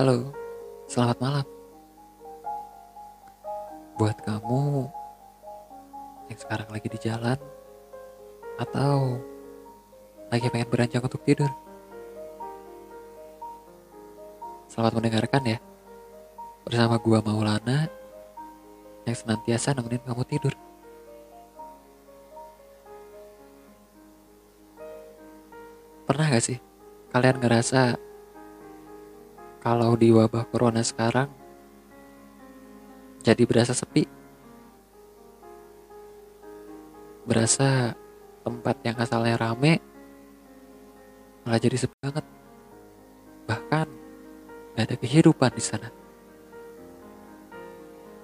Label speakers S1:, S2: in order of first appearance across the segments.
S1: Halo, selamat malam. Buat kamu yang sekarang lagi di jalan atau lagi pengen beranjak untuk tidur. Selamat mendengarkan ya. Bersama gua Maulana yang senantiasa nemenin kamu tidur. Pernah gak sih kalian ngerasa kalau di wabah corona sekarang jadi berasa sepi? Berasa tempat yang asalnya rame malah jadi sepi banget. Bahkan gak ada kehidupan di sana.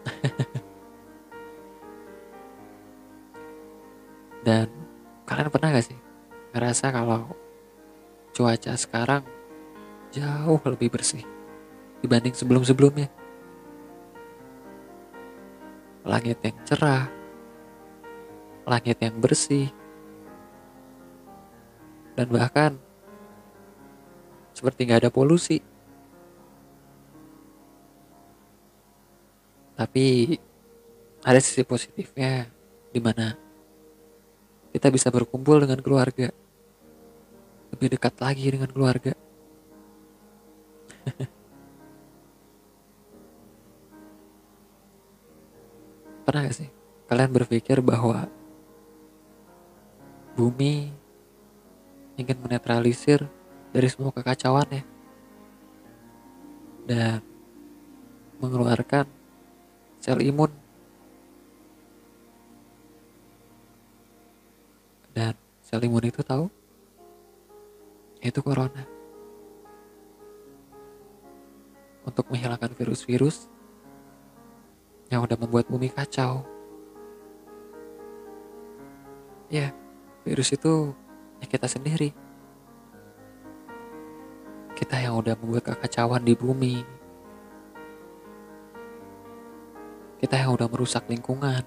S1: Dan kalian pernah gak sih ngerasa kalau cuaca sekarang jauh lebih bersih dibanding sebelum-sebelumnya? Langit yang cerah, langit yang bersih, dan bahkan seperti nggak ada polusi. Tapi ada sisi positifnya di mana kita bisa berkumpul dengan keluarga. Lebih dekat lagi dengan keluarga. Pernah gak sih kalian berpikir bahwa bumi ingin menetralisir dari semua kekacauannya dan mengeluarkan sel imun. Dan sel imun itu tahu? Itu corona untuk menghilangkan virus-virus yang udah membuat bumi kacau. Ya virus itu ya kita sendiri. Kita yang udah membuat kekacauan di bumi. Kita yang udah merusak lingkungan.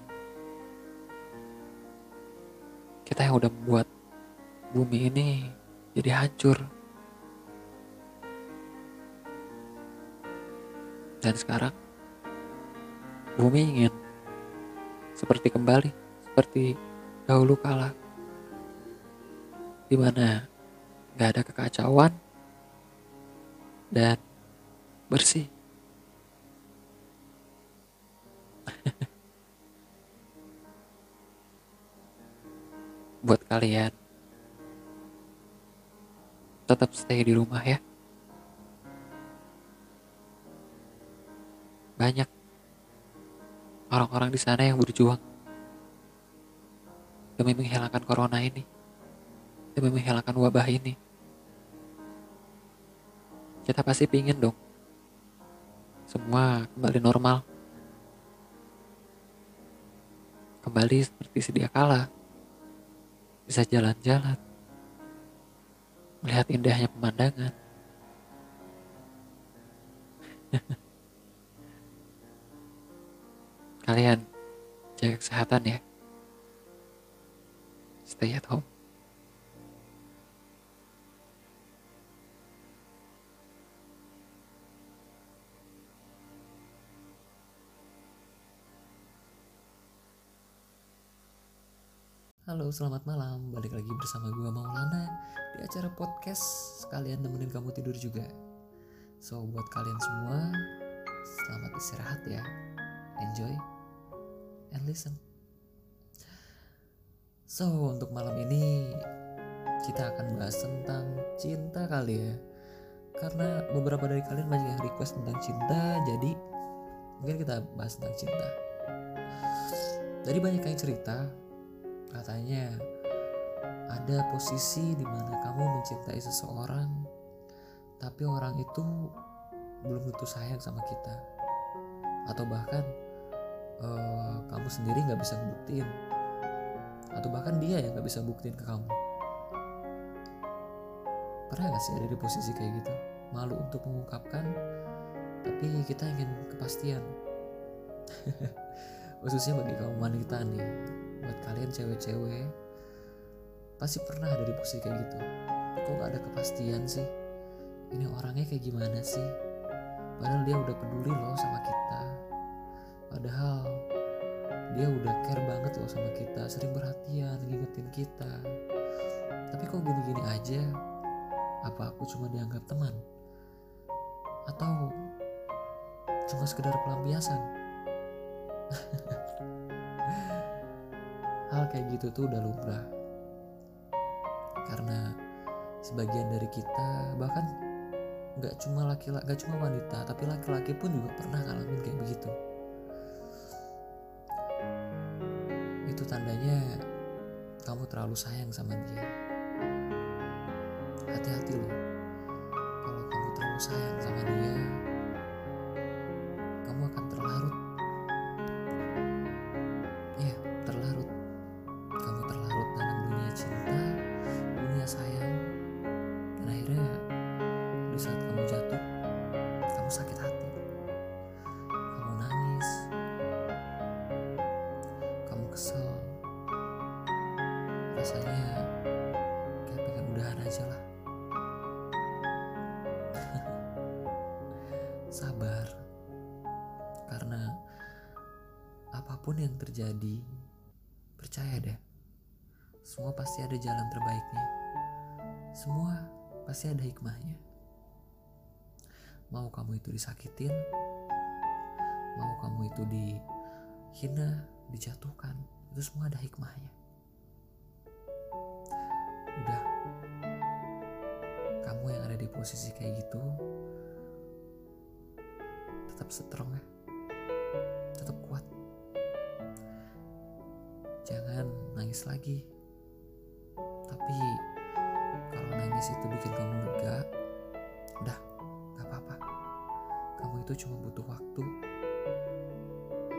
S1: Kita yang udah membuat bumi ini jadi hancur dan sekarang bumi ingin seperti kembali seperti dahulu kala di mana nggak ada kekacauan dan bersih. Buat kalian tetap stay di rumah ya. Banyak orang-orang di sana yang berjuang demi menghilangkan corona ini, demi menghilangkan wabah ini. Kita pasti pingin dong semua kembali normal. Kembali seperti sedia kala. Bisa jalan-jalan. Melihat indahnya pemandangan. Kalian jaga kesehatan ya. Stay at home. Halo, selamat malam. Balik lagi bersama gue Maulana di acara podcast sekalian nemenin kamu tidur juga. So, buat kalian semua, selamat istirahat ya. Enjoy and listen. So, untuk malam ini kita akan bahas tentang cinta kali ya. Karena beberapa dari kalian banyak yang request tentang cinta, jadi mungkin kita bahas tentang cinta. Dari banyak yang cerita, Katanya ada posisi di mana kamu mencintai seseorang, tapi orang itu belum tentu sayang sama kita, atau bahkan uh, kamu sendiri nggak bisa buktiin, atau bahkan dia yang nggak bisa buktiin ke kamu. Pernah gak sih ada di posisi kayak gitu? Malu untuk mengungkapkan, tapi kita ingin kepastian. Khususnya bagi kaum wanita nih, buat kalian cewek-cewek pasti pernah ada di posisi kayak gitu kok gak ada kepastian sih ini orangnya kayak gimana sih padahal dia udah peduli loh sama kita padahal dia udah care banget loh sama kita sering perhatian ngingetin kita. Tapi kok gini-gini aja? Apa aku cuma dianggap teman? Atau cuma sekedar pelampiasan? Hal kayak gitu tuh udah lumrah. Karena sebagian dari kita bahkan nggak cuma laki-laki nggak cuma wanita tapi laki-laki pun juga pernah ngalamin kayak begitu itu tandanya kamu terlalu sayang sama dia. Hati-hati loh. Kalau kamu terlalu sayang sama dia kamu akan terlarut rasanya kayak pengen udahan aja lah. Sabar. Karena apa pun yang terjadi percaya deh. Semua pasti ada jalan terbaiknya. Semua pasti ada hikmahnya. Mau kamu itu disakitin mau kamu itu dihina dijatuhkan itu semua ada hikmahnya posisi kayak gitu tetap strong ya. Tetap kuat. Jangan nangis lagi. Tapi kalau nangis itu bikin kamu lega udah gak apa-apa. Kamu itu cuma butuh waktu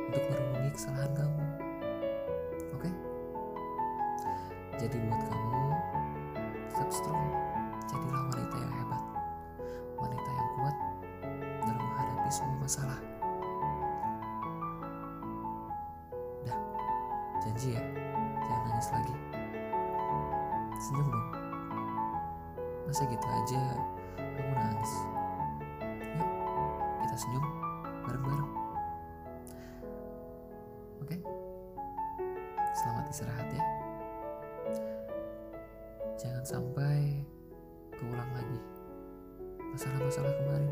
S1: untuk merenungi kesalahan kamu. Oke? Jadi buat kamu tetap strong. Jadilah wanita masalah dah janji ya jangan nangis lagi. Senyum dong. Masa gitu aja kamu nangis? Yuk kita senyum bareng-bareng. Oke? Selamat istirahat ya. Jangan sampai keulang lagi masalah-masalah kemarin